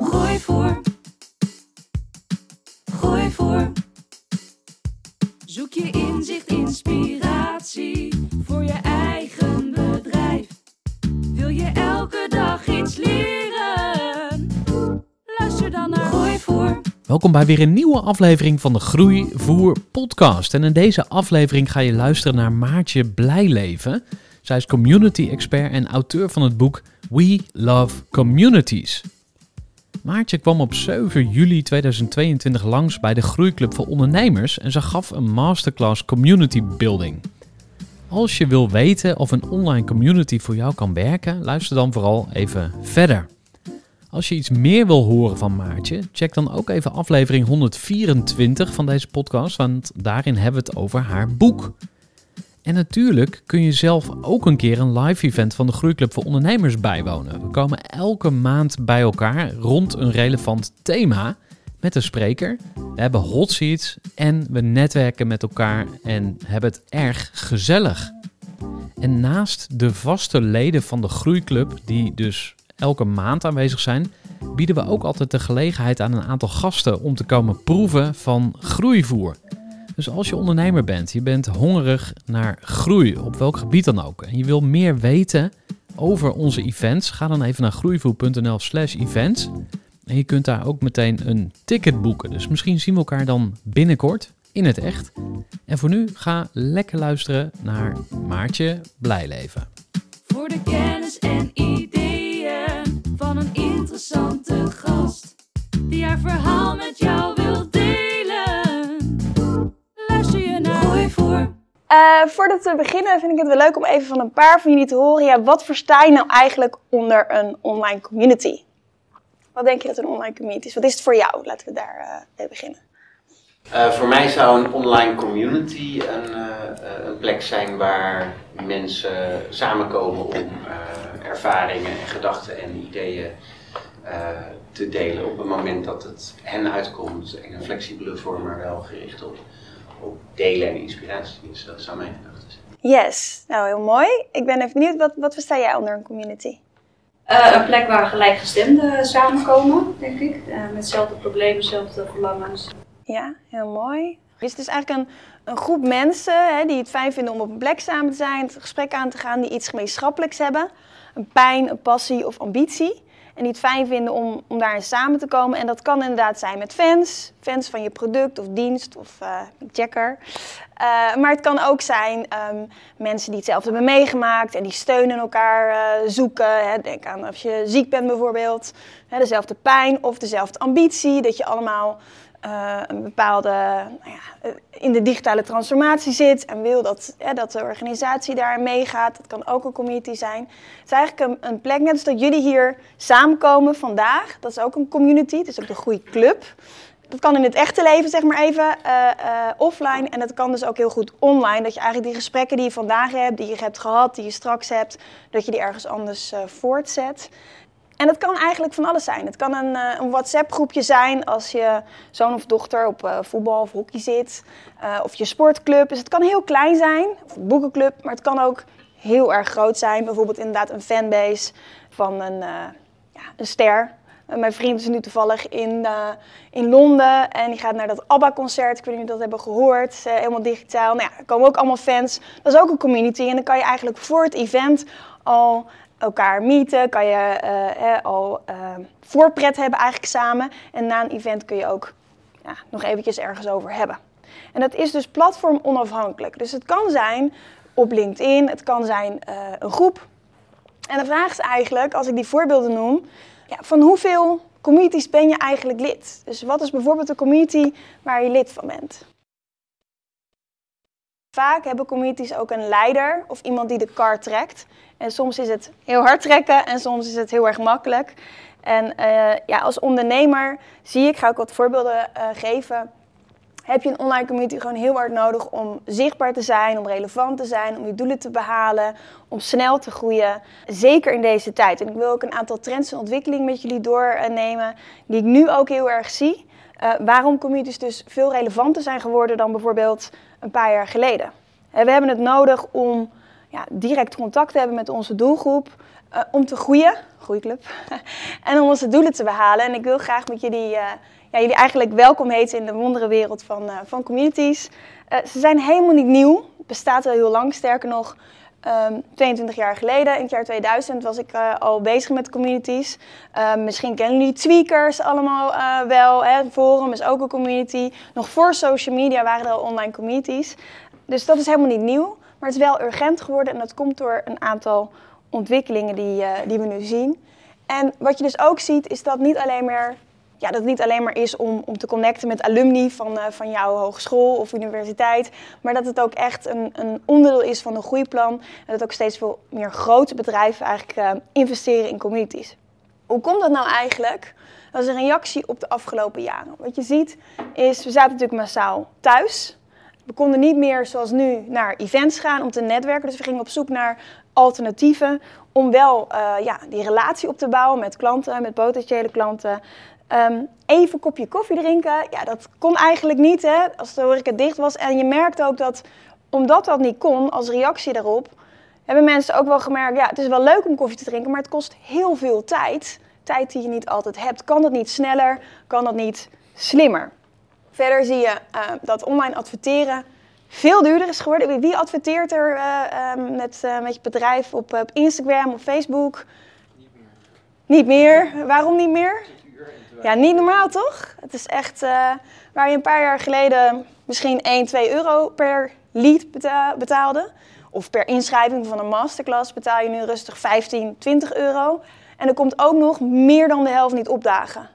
Groeivoer. Groeivoer. Zoek je inzicht, inspiratie voor je eigen bedrijf. Wil je elke dag iets leren? Luister dan naar Groeivoer. Welkom bij weer een nieuwe aflevering van de Groeivoer podcast. En in deze aflevering ga je luisteren naar Maartje Blijleven. Zij is community expert en auteur van het boek We Love Communities. Maartje kwam op 7 juli 2022 langs bij de Groeiclub voor Ondernemers en ze gaf een masterclass community building. Als je wil weten of een online community voor jou kan werken, luister dan vooral even verder. Als je iets meer wil horen van Maartje, check dan ook even aflevering 124 van deze podcast, want daarin hebben we het over haar boek. En natuurlijk kun je zelf ook een keer een live event van de Groeiclub voor Ondernemers bijwonen. We komen elke maand bij elkaar rond een relevant thema met een spreker. We hebben hot seats en we netwerken met elkaar en hebben het erg gezellig. En naast de vaste leden van de Groeiclub, die dus elke maand aanwezig zijn, bieden we ook altijd de gelegenheid aan een aantal gasten om te komen proeven van groeivoer. Dus als je ondernemer bent, je bent hongerig naar groei, op welk gebied dan ook, en je wil meer weten over onze events, ga dan even naar groeivoer.nl/slash events. En je kunt daar ook meteen een ticket boeken. Dus misschien zien we elkaar dan binnenkort in het echt. En voor nu ga lekker luisteren naar Maartje Blijleven. Voor de kennis en ideeën van een interessante gast. Die haar verhaal met jou wil Eh, voordat we beginnen vind ik het wel leuk om even van een paar van jullie te horen. Ja, wat versta je nou eigenlijk onder een online community? Wat denk je dat een online community is? Wat is het voor jou? Laten we daar eh, mee beginnen. Eh, voor mij zou een online community een, plek zijn waar mensen samenkomen om ervaringen en gedachten en ideeën te delen op het moment dat het hen uitkomt in een flexibele vorm, maar wel gericht op, op delen en inspiratie. Dus dat zou mijn gedachte zijn. Yes, nou heel mooi. Ik ben even benieuwd, wat, wat versta jij onder een community? Eh, een plek waar gelijkgestemden samenkomen, denk ik. Eh, met dezelfde problemen, dezelfde verlangens. Ja, heel mooi. Dus het is eigenlijk een, een groep mensen hè, die het fijn vinden om op een plek samen te zijn, het gesprek aan te gaan, die iets gemeenschappelijks hebben. Een pijn, een passie of ambitie. En die het fijn vinden om, om daarin samen te komen. En dat kan inderdaad zijn met fans, fans van je product of dienst of uh, checker. Uh, maar het kan ook zijn ehm, mensen die hetzelfde hebben meegemaakt en die steunen elkaar uh, zoeken. Hè. Denk aan als je ziek bent bijvoorbeeld, hè, dezelfde pijn of dezelfde ambitie. Dat je allemaal uh, een bepaalde, nou ja, in de digitale transformatie zit en wil dat, dat de organisatie daar meegaat. Dat kan ook een community zijn. Het is eigenlijk een, plek, net dat jullie hier samenkomen vandaag. Dat is ook een community, het is ook de goede club. Dat kan in het echte leven, zeg maar even, uh, offline. En dat kan dus ook heel goed online. Dat je eigenlijk die gesprekken die je vandaag hebt, die je hebt gehad, die je straks hebt, dat je die ergens anders voortzet. En het kan eigenlijk van alles zijn. Het kan een, uh, een WhatsApp-groepje zijn als je zoon of dochter op uh, voetbal of hockey zit. Uh, of je sportclub. Dus het kan heel klein zijn, of een boekenclub. Maar het kan ook heel erg groot zijn. Bijvoorbeeld inderdaad een fanbase van een, ja, een ster. mijn vriend is nu toevallig in, in Londen en die gaat naar dat ABBA-concert. Ik weet niet of dat hebben gehoord. helemaal digitaal. Nou ja, er komen ook allemaal fans. Dat is ook een community. En dan kan je eigenlijk voor het event al elkaar meeten, kan je eh, al eh, voorpret hebben eigenlijk samen. En na een event kun je ook ja, nog eventjes ergens over hebben. En dat is dus platform onafhankelijk. Dus het kan zijn op LinkedIn, het kan zijn eh, een groep. En de vraag is eigenlijk, als ik die voorbeelden noem, ja, van hoeveel communities ben je eigenlijk lid? Dus wat is bijvoorbeeld een community waar je lid van bent? Vaak hebben communities ook een leider of iemand die de kar trekt. En soms is het heel hard trekken en soms is het heel erg makkelijk. En eh, ja, als ondernemer zie ik, ga ik wat voorbeelden eh, geven, heb je een online community gewoon heel hard nodig om zichtbaar te zijn, om relevant te zijn, om je doelen te behalen, om snel te groeien. Zeker in deze tijd. En ik wil ook een aantal trends en ontwikkelingen met jullie doornemen, die ik nu ook heel erg zie. Eh, waarom communities dus veel relevanter zijn geworden dan bijvoorbeeld een paar jaar geleden. En we hebben het nodig om ja, direct contact hebben met onze doelgroep, eh, om te groeien, groeiclub, en om onze doelen te behalen. En ik wil graag met jullie, eh, ja, jullie eigenlijk welkom heten in de wonderenwereld van, eh, van communities. Ze zijn helemaal niet nieuw, bestaat al heel lang, sterker nog. ehm, 22 jaar geleden, in het jaar 2000, was ik al bezig met communities. Ehm, misschien kennen jullie Tweakers allemaal wel. Hè? Forum is ook een community. Nog voor social media waren er al online communities. Dus dat is helemaal niet nieuw. Maar het is wel urgent geworden en dat komt door een aantal ontwikkelingen die, eh, die we nu zien. En wat je dus ook ziet, is dat niet alleen maar, ja, dat het niet alleen maar is om, om te connecten met alumni van, eh, van jouw hogeschool of universiteit, maar dat het ook echt een, een onderdeel is van een groeiplan. En dat ook steeds veel meer grote bedrijven eigenlijk eh, investeren in communities. Hoe komt dat nou eigenlijk? Dat is een reactie op de afgelopen jaren. Wat je ziet is, we zaten natuurlijk massaal thuis. We konden niet meer zoals nu naar events gaan om te netwerken. Dus we gingen op zoek naar alternatieven om wel eh, ja, die relatie op te bouwen met klanten, met potentiële klanten. Ehm, even een kopje koffie drinken, ja, dat kon eigenlijk niet hè, als de horeca dicht was. En je merkt ook dat, omdat dat niet kon, als reactie daarop, hebben mensen ook wel gemerkt, ja, het is wel leuk om koffie te drinken, maar het kost heel veel tijd. Tijd die je niet altijd hebt. Kan dat niet sneller? Kan dat niet slimmer? Verder zie je eh, dat online adverteren veel duurder is geworden. Wie adverteert er eh, eh, met, eh, met je bedrijf op, op Instagram, op Facebook? Niet meer. Waarom niet meer? Ja, niet normaal toch? Het is echt waar je een paar jaar geleden misschien 1, 2 euro per lead beta- betaalde. Of per inschrijving van een masterclass betaal je nu rustig 15, 20 euro. En er komt ook nog meer dan de helft niet opdagen.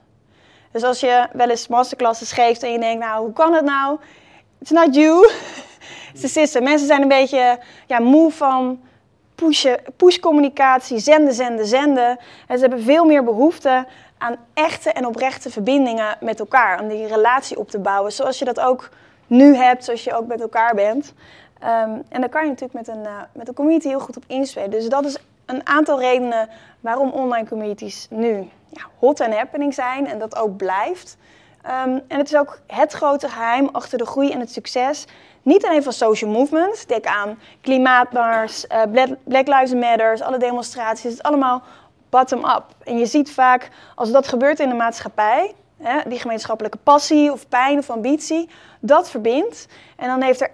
Dus als je wel eens masterclasses geeft en je denkt, nou, hoe kan het nou? It's not you, it's the system. Mensen zijn een beetje ja, moe van pushen, pushcommunicatie, zenden, zenden, zenden. En ze hebben veel meer behoefte aan echte en oprechte verbindingen met elkaar. Om die relatie op te bouwen, zoals je dat ook nu hebt, zoals je ook met elkaar bent. Ehm, en daar kan je natuurlijk met een, eh, met een community heel goed op inspelen. Dus dat is een aantal redenen waarom online communities nu ja, hot en happening zijn en dat ook blijft. Ehm, en het is ook het grote geheim achter de groei en het succes. Niet alleen van social movements, denk aan klimaatmars, eh, Black Lives Matter, alle demonstraties, het is allemaal bottom-up. En je ziet vaak, als dat gebeurt in de maatschappij, hè, die gemeenschappelijke passie of pijn of ambitie, dat verbindt. En dan heeft er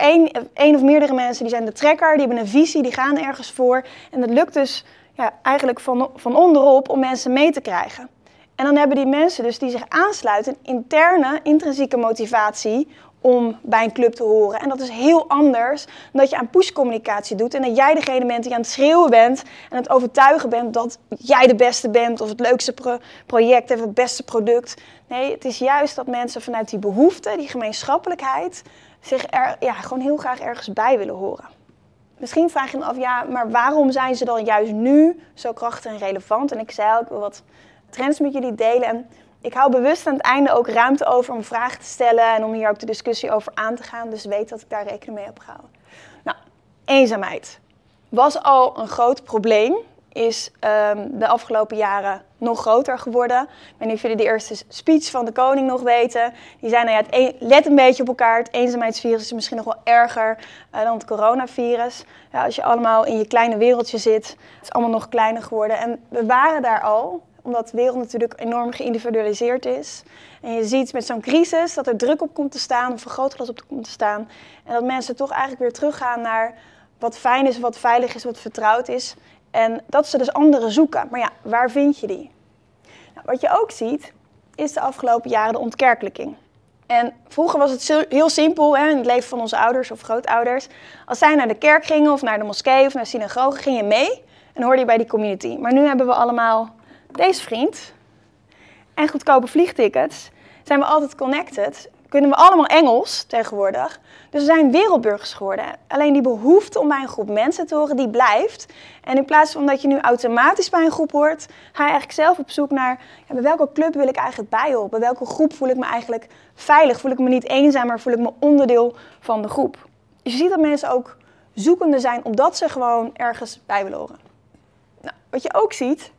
één, of meerdere mensen, die zijn de trekker, die hebben een visie, die gaan ergens voor. En het lukt dus ja, eigenlijk van, van onderop om mensen mee te krijgen. En dan hebben die mensen dus die zich aansluiten interne, intrinsieke motivatie om bij een club te horen. En dat is heel anders dan dat je aan pushcommunicatie doet en dat jij degene bent die aan het schreeuwen bent en het overtuigen bent dat jij de beste bent of het leukste pro- project of het beste product. Nee, het is juist dat mensen vanuit die behoefte, die gemeenschappelijkheid, zich er ja, gewoon heel graag ergens bij willen horen. Misschien vraag je je af, ja, maar waarom zijn ze dan juist nu zo krachtig en relevant? En ik zei al, ik wil wat trends met jullie delen. En ik hou bewust aan het einde ook ruimte over om vragen te stellen en om hier ook de discussie over aan te gaan. Dus weet dat ik daar rekening mee heb gehouden. Nou, eenzaamheid was al een groot probleem. Is ehm, de afgelopen jaren nog groter geworden. Ik weet niet of jullie de eerste speech van de koning nog weten. Die zei, nou ja, het een- let een beetje op elkaar. Het eenzaamheidsvirus is misschien nog wel erger eh, dan het coronavirus. Ja, als je allemaal in je kleine wereldje zit, het is allemaal nog kleiner geworden. En we waren daar al, omdat de wereld natuurlijk enorm geïndividualiseerd is. En je ziet met zo'n crisis dat er druk op komt te staan, of vergrootglas op komt te staan. En dat mensen toch eigenlijk weer teruggaan naar wat fijn is, wat veilig is, wat vertrouwd is. En dat ze dus anderen zoeken. Maar ja, waar vind je die? Nou, wat je ook ziet, is de afgelopen jaren de ontkerkelijking. En vroeger was het heel simpel hè, in het leven van onze ouders of grootouders. Als zij naar de kerk gingen of naar de moskee of naar de synagoge, ging je mee en hoorde je bij die community. Maar nu hebben we allemaal deze vriend en goedkope vliegtickets. Zijn we altijd connected. Kunnen we allemaal Engels tegenwoordig. Dus we zijn wereldburgers geworden. Alleen die behoefte om bij een groep mensen te horen, die blijft. En in plaats van dat je nu automatisch bij een groep hoort, ga je eigenlijk zelf op zoek naar ja, bij welke club wil ik eigenlijk bij horen? Bij welke groep voel ik me eigenlijk veilig? Voel ik me niet eenzaam, maar voel ik me onderdeel van de groep? Dus je ziet dat mensen ook zoekende zijn omdat ze gewoon ergens bij willen horen. Nou, wat je ook ziet,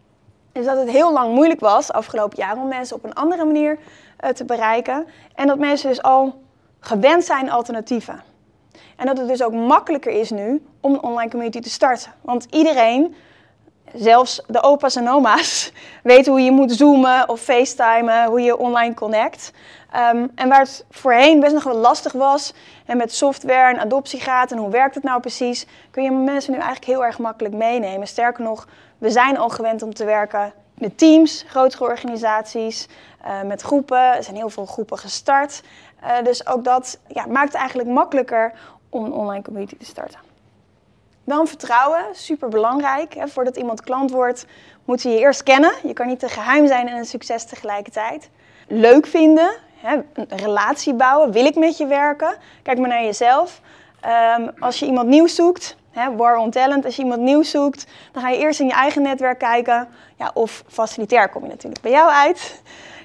is dat het heel lang moeilijk was, afgelopen jaren, om mensen op een andere manier eh, te bereiken. En dat mensen dus al gewend zijn alternatieven. En dat het dus ook makkelijker is nu om een online community te starten. Want iedereen, zelfs de opa's en oma's, weet hoe je moet zoomen of facetimen, hoe je online connect. Ehm, en waar het voorheen best nog wel lastig was, en met software en adoptiegraad en hoe werkt het nou precies, kun je mensen nu eigenlijk heel erg makkelijk meenemen. Sterker nog, we zijn al gewend om te werken met teams, grotere organisaties, eh, met groepen. Er zijn heel veel groepen gestart. Eh, dus ook dat ja, maakt het eigenlijk makkelijker om een online community te starten. Dan vertrouwen, super belangrijk. Hè. Voordat iemand klant wordt, moet je je eerst kennen. Je kan niet te geheim zijn en een succes tegelijkertijd. Leuk vinden, hè, een relatie bouwen. Wil ik met je werken? Kijk maar naar jezelf. Ehm, als je iemand nieuws zoekt, hè, war on talent, als je iemand nieuws zoekt, dan ga je eerst in je eigen netwerk kijken. Ja, of facilitair kom je natuurlijk bij jou uit.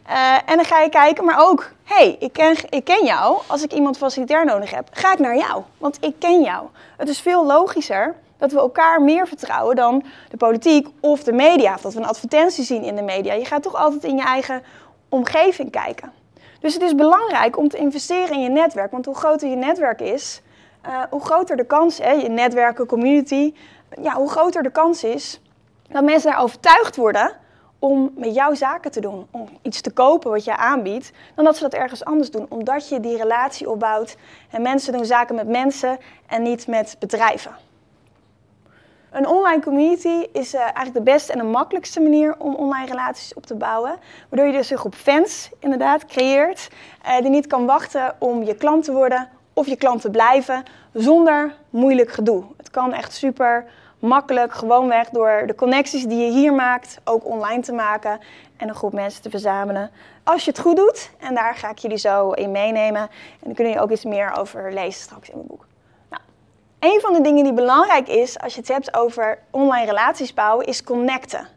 Eh, en dan ga je kijken, maar ook, hey, ik ken, ik ken jou. Als ik iemand facilitair nodig heb, ga ik naar jou, want ik ken jou. Het is veel logischer dat we elkaar meer vertrouwen dan de politiek of de media. Of dat we een advertentie zien in de media. Je gaat toch altijd in je eigen omgeving kijken. Dus het is belangrijk om te investeren in je netwerk. Want hoe groter je netwerk is, uh, hoe groter de kans, hè, je netwerken, community, ja, hoe groter de kans is dat mensen daar overtuigd worden om met jou zaken te doen, om iets te kopen wat jij aanbiedt, dan dat ze dat ergens anders doen, omdat je die relatie opbouwt en mensen doen zaken met mensen en niet met bedrijven. Een online community is uh, eigenlijk de beste en de makkelijkste manier om online relaties op te bouwen. Waardoor je dus een groep fans inderdaad creëert uh, die niet kan wachten om je klant te worden of je klant te blijven zonder moeilijk gedoe. Het kan echt super makkelijk, gewoonweg door de connecties die je hier maakt, ook online te maken en een groep mensen te verzamelen. Als je het goed doet, en daar ga ik jullie zo in meenemen, en dan kunnen jullie ook iets meer over lezen straks in mijn boek. Nou, een van de dingen die belangrijk is als je het hebt over online relaties bouwen, is connecten.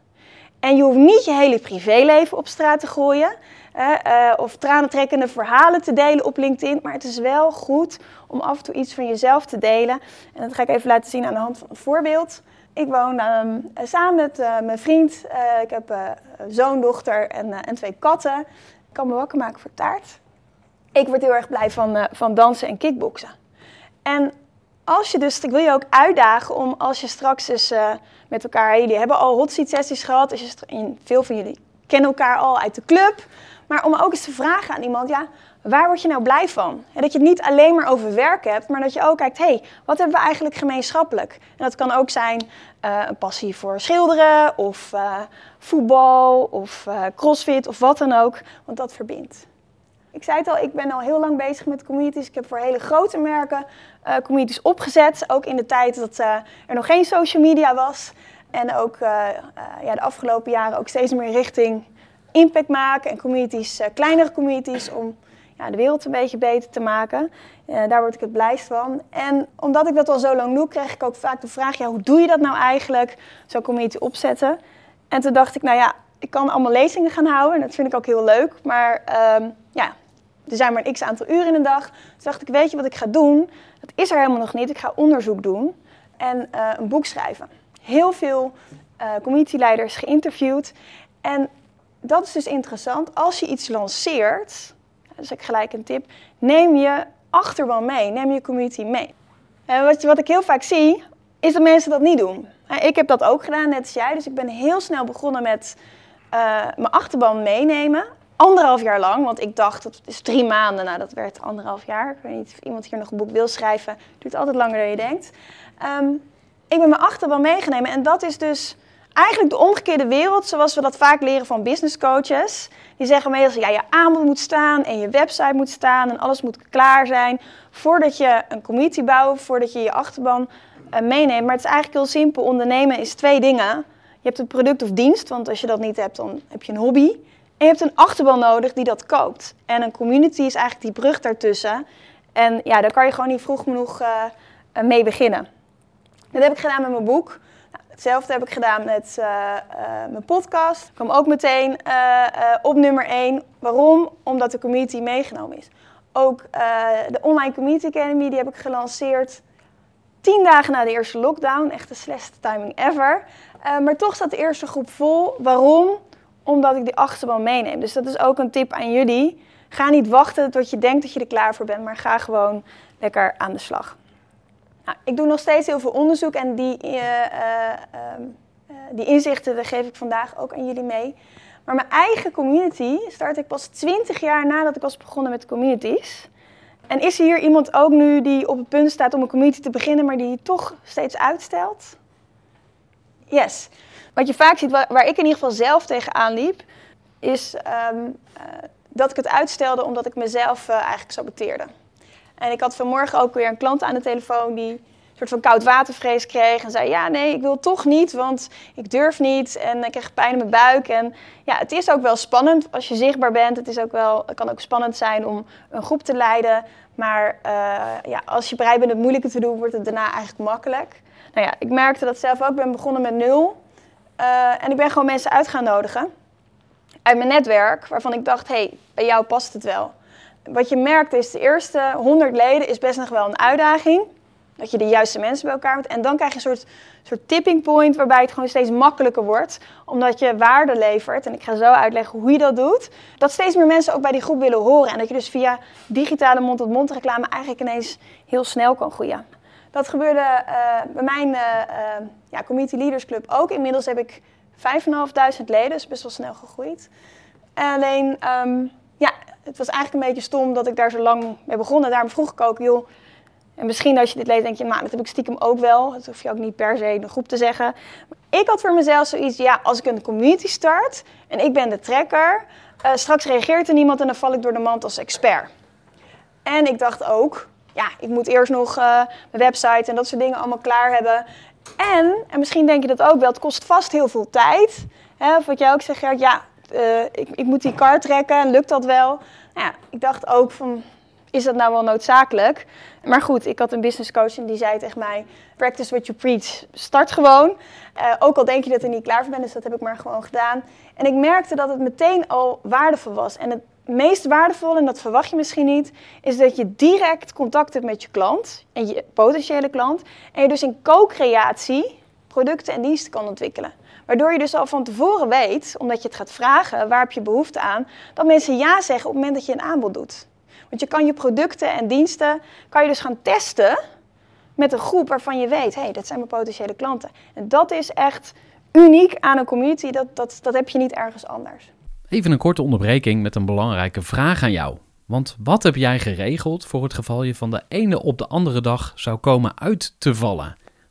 En je hoeft niet je hele privéleven op straat te gooien. Uh, uh, of tranentrekkende verhalen te delen op LinkedIn. Maar het is wel goed om af en toe iets van jezelf te delen. En dat ga ik even laten zien aan de hand van een voorbeeld. Ik woon um, samen met uh, mijn vriend. ik heb zoon, dochter en, en, twee katten. Ik kan me wakker maken voor taart. Ik word heel erg blij van, van dansen en kickboksen. En als je dus, ik wil je ook uitdagen om als je straks dus met elkaar, jullie hebben al hot seat sessies gehad. Dus je, veel van jullie kennen elkaar al uit de club. Maar om ook eens te vragen aan iemand, ja, waar word je nou blij van? En dat je het niet alleen maar over werk hebt, maar dat je ook kijkt, hé, hey, wat hebben we eigenlijk gemeenschappelijk? En dat kan ook zijn uh, een passie voor schilderen, of uh, voetbal, of uh, crossfit, of wat dan ook, want dat verbindt. Ik zei het al, ik ben al heel lang bezig met communities. Ik heb voor hele grote merken communities opgezet, ook in de tijd dat er nog geen social media was. En ook ja, de afgelopen jaren ook steeds meer richting impact maken en communities, uh, kleinere communities, om ja, de wereld een beetje beter te maken. Uh, daar word ik het blijst van. En omdat ik dat al zo lang doe, kreeg ik ook vaak de vraag, ja, hoe doe je dat nou eigenlijk, zo'n community opzetten? En toen dacht ik, nou ja, ik kan allemaal lezingen gaan houden en dat vind ik ook heel leuk, maar um, ja, er zijn maar een x aantal uren in de dag. Toen dacht ik, weet je wat ik ga doen? Dat is er helemaal nog niet. Ik ga onderzoek doen en uh, een boek schrijven. Heel veel communityleiders geïnterviewd en dat is dus interessant. Als je iets lanceert, dus ik gelijk een tip, neem je achterban mee, neem je community mee. En wat, wat ik heel vaak zie, is dat mensen dat niet doen. Ik heb dat ook gedaan, net als jij. Dus ik ben heel snel begonnen met uh, mijn achterban meenemen. Anderhalf jaar lang, want ik dacht dat is drie maanden. Nou, dat werd anderhalf jaar. Ik weet niet of iemand hier nog een boek wil schrijven. Het duurt altijd langer dan je denkt. Um, ik ben mijn achterban meegenomen. En dat is dus eigenlijk de omgekeerde wereld, zoals we dat vaak leren van business coaches. Die zeggen meestal, ja, je aanbod moet staan en je website moet staan en alles moet klaar zijn voordat je een community bouwt, voordat je je achterban uh, meeneemt. Maar het is eigenlijk heel simpel. Ondernemen is twee dingen. Je hebt een product of dienst, want als je dat niet hebt, dan heb je een hobby. En je hebt een achterban nodig die dat koopt. En een community is eigenlijk die brug daartussen. En ja, daar kan je gewoon niet vroeg genoeg uh, mee beginnen. Dat heb ik gedaan met mijn boek. Hetzelfde heb ik gedaan met uh, uh, mijn podcast. Ik kwam ook meteen op nummer 1. Waarom? Omdat de community meegenomen is. Ook de Online Community Academy, die heb ik gelanceerd tien dagen na de eerste lockdown. Echt de slechtste timing ever. maar toch zat de eerste groep vol. Waarom? Omdat ik die achterban meeneem. Dus dat is ook een tip aan jullie. Ga niet wachten tot je denkt dat je er klaar voor bent, maar ga gewoon lekker aan de slag. Nou, ik doe nog steeds heel veel onderzoek en die, uh, uh, uh, die inzichten geef ik vandaag ook aan jullie mee. Maar mijn eigen community start ik pas 20 jaar nadat ik was begonnen met communities. En is er hier iemand ook nu die op het punt staat om een community te beginnen, maar die toch steeds uitstelt? Yes. Wat je vaak ziet, waar, ik in ieder geval zelf tegenaan liep, is um, dat ik het uitstelde omdat ik mezelf eigenlijk saboteerde. En ik had vanmorgen ook weer een klant aan de telefoon die een soort van koudwatervrees kreeg. En zei, ja, nee, ik wil toch niet, want ik durf niet. En ik krijg pijn in mijn buik. En ja, het is ook wel spannend als je zichtbaar bent. Het, is ook wel, kan ook spannend zijn om een groep te leiden. Maar uh, ja, als je bereid bent het moeilijke te doen, wordt het daarna eigenlijk makkelijk. Nou ja, ik merkte dat zelf ook. Ik ben begonnen met nul. Uh, en ik ben gewoon mensen uit gaan nodigen. Uit mijn netwerk, waarvan ik dacht, hé, hey, bij jou past het wel wat je merkt is, de eerste 100 leden is best nog wel een uitdaging. Dat je de juiste mensen bij elkaar moet. En dan krijg je een soort, soort tipping point waarbij het gewoon steeds makkelijker wordt. Omdat je waarde levert. En ik ga zo uitleggen hoe je dat doet. Dat steeds meer mensen ook bij die groep willen horen. En dat je dus via digitale mond-tot-mond reclame eigenlijk ineens heel snel kan groeien. Dat gebeurde uh, bij mijn uh, ja, Community Leaders Club ook. Inmiddels heb ik 5.500 leden, dus best wel snel gegroeid. Alleen, um, ja, het was eigenlijk een beetje stom dat ik daar zo lang mee begon. En daarom vroeg ik ook, joh, en misschien als je dit leest denk je, nou, dat heb ik stiekem ook wel. Dat hoef je ook niet per se in een groep te zeggen. Maar ik had voor mezelf zoiets, ja, als ik een community start en ik ben de trekker, uh, straks reageert er niemand en dan val ik door de mand als expert. En ik dacht ook, ja, ik moet eerst nog uh, mijn website en dat soort dingen allemaal klaar hebben. En, en misschien denk je dat ook wel, het kost vast heel veel tijd. Hè, of wat jij ook zegt, Gert, ja, uh, ik, ik, moet die kar trekken, lukt dat wel? Nou ja, ik dacht ook van, is dat nou wel noodzakelijk? Maar goed, ik had een business coach en die zei tegen mij, practice what you preach, start gewoon. Uh, ook al denk je dat je er niet klaar voor bent, dus dat heb ik maar gewoon gedaan. En ik merkte dat het meteen al waardevol was. En het meest waardevolle, en dat verwacht je misschien niet, is dat je direct contact hebt met je klant en je potentiële klant. En je dus in co-creatie producten en diensten kan ontwikkelen. Waardoor je dus al van tevoren weet, omdat je het gaat vragen, waar heb je behoefte aan, dat mensen ja zeggen op het moment dat je een aanbod doet. Want je kan je producten en diensten, kan je dus gaan testen met een groep waarvan je weet, hé, hey, dat zijn mijn potentiële klanten. En dat is echt uniek aan een community, dat, dat, dat heb je niet ergens anders. Even een korte onderbreking met een belangrijke vraag aan jou. Want wat heb jij geregeld voor het geval je van de ene op de andere dag zou komen uit te vallen?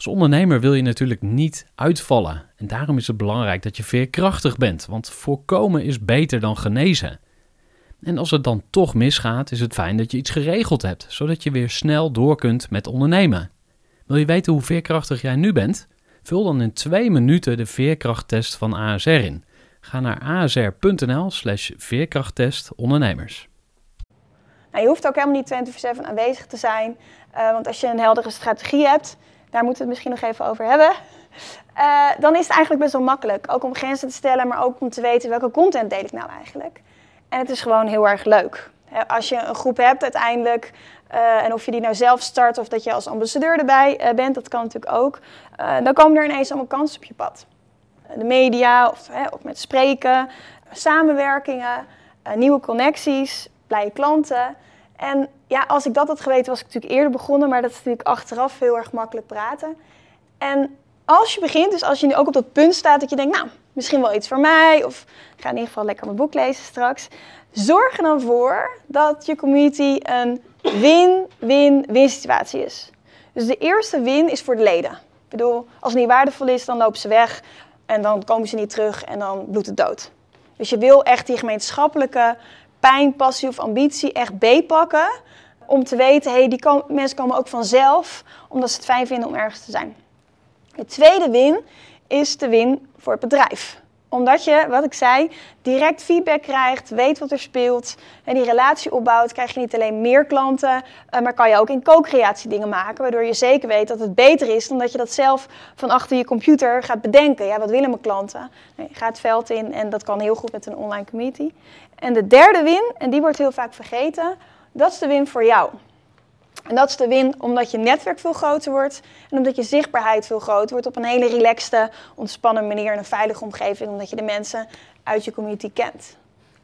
Als ondernemer wil je natuurlijk niet uitvallen. En daarom is het belangrijk dat je veerkrachtig bent, want voorkomen is beter dan genezen. En als het dan toch misgaat, is het fijn dat je iets geregeld hebt, zodat je weer snel door kunt met ondernemen. Wil je weten hoe veerkrachtig jij nu bent? Vul dan in twee minuten de veerkrachttest van ASR in. Ga naar asr.nl slash veerkrachttest ondernemers. Nou, je hoeft ook helemaal niet 24-7 aanwezig te zijn, uh, want als je een heldere strategie hebt, daar moeten we het misschien nog even over hebben. Uh, dan is het eigenlijk best wel makkelijk. Ook om grenzen te stellen, maar ook om te weten welke content deel ik nou eigenlijk. En het is gewoon heel erg leuk. Als je een groep hebt uiteindelijk, uh, en of je die nou zelf start of dat je als ambassadeur erbij uh, bent, dat kan natuurlijk ook. dan komen er ineens allemaal kansen op je pad. de media of, of met spreken, samenwerkingen, eh, nieuwe connecties, blije klanten. En ja, als ik dat had geweten, was ik natuurlijk eerder begonnen, maar dat is natuurlijk achteraf heel erg makkelijk praten. En als je begint, dus als je nu ook op dat punt staat dat je denkt, nou, misschien wel iets voor mij, of ik ga in ieder geval lekker mijn boek lezen straks. Zorg er dan voor dat je community een win-win-win situatie is. Dus de eerste win is voor de leden. Ik bedoel, als het niet waardevol is, dan lopen ze weg en dan komen ze niet terug en dan bloedt het dood. Dus je wil echt die gemeenschappelijke pijn, passie of ambitie echt beetpakken. Om te weten, hey, die mensen komen ook vanzelf omdat ze het fijn vinden om ergens te zijn. De tweede win is de win voor het bedrijf omdat je, wat ik zei, direct feedback krijgt, weet wat er speelt en die relatie opbouwt, krijg je niet alleen meer klanten, eh, maar kan je ook in co-creatie dingen maken, waardoor je zeker weet dat het beter is dan dat je dat zelf van achter je computer gaat bedenken. Ja, wat willen mijn klanten? Nee, ga het veld in en dat kan heel goed met een online community. En de derde win, en die wordt heel vaak vergeten, dat is de win voor jou. En dat is de win omdat je netwerk veel groter wordt en omdat je zichtbaarheid veel groter wordt op een hele relaxte, ontspannen manier in een veilige omgeving, omdat je de mensen uit je community kent.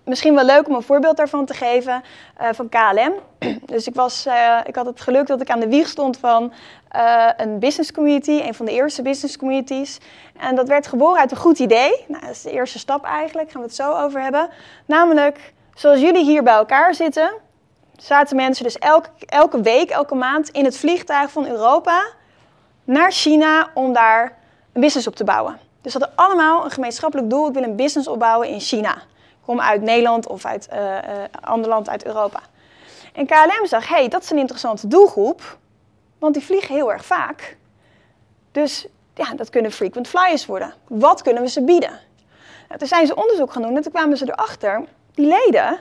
Misschien wel leuk om een voorbeeld daarvan te geven uh, van KLM. Dus ik, was, uh, ik had het geluk dat ik aan de wieg stond van uh, een business community, een van de eerste business communities. En dat werd geboren uit een goed idee. Nou, dat is de eerste stap eigenlijk, gaan we het zo over hebben. Namelijk, zoals jullie hier bij elkaar zitten, zaten mensen dus elke, elke week, elke maand in het vliegtuig van Europa naar China om daar een business op te bouwen. Dus ze hadden allemaal een gemeenschappelijk doel. Ik wil een business opbouwen in China. Kom uit Nederland of uit uh, uh, ander land uit Europa. En KLM zag, hey, dat is een interessante doelgroep, want die vliegen heel erg vaak. Dus ja, dat kunnen frequent flyers worden. Wat kunnen we ze bieden? Nou, toen zijn ze onderzoek gaan doen en toen kwamen ze erachter, die leden,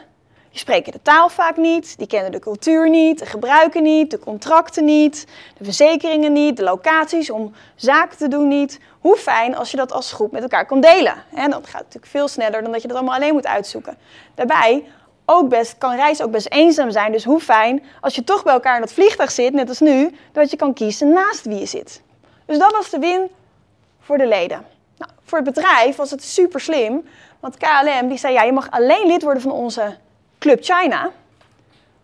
die spreken de taal vaak niet, die kennen de cultuur niet, de gebruiken niet, de contracten niet, de verzekeringen niet, de locaties om zaken te doen niet. Hoe fijn als je dat als groep met elkaar kan delen. En dat gaat natuurlijk veel sneller dan dat je dat allemaal alleen moet uitzoeken. Daarbij ook best, kan reizen ook best eenzaam zijn. Dus hoe fijn als je toch bij elkaar in dat vliegtuig zit, net als nu, dat je kan kiezen naast wie je zit. Dus dat was de win voor de leden. Nou, voor het bedrijf was het super slim, want KLM die zei ja, je mag alleen lid worden van onze Club China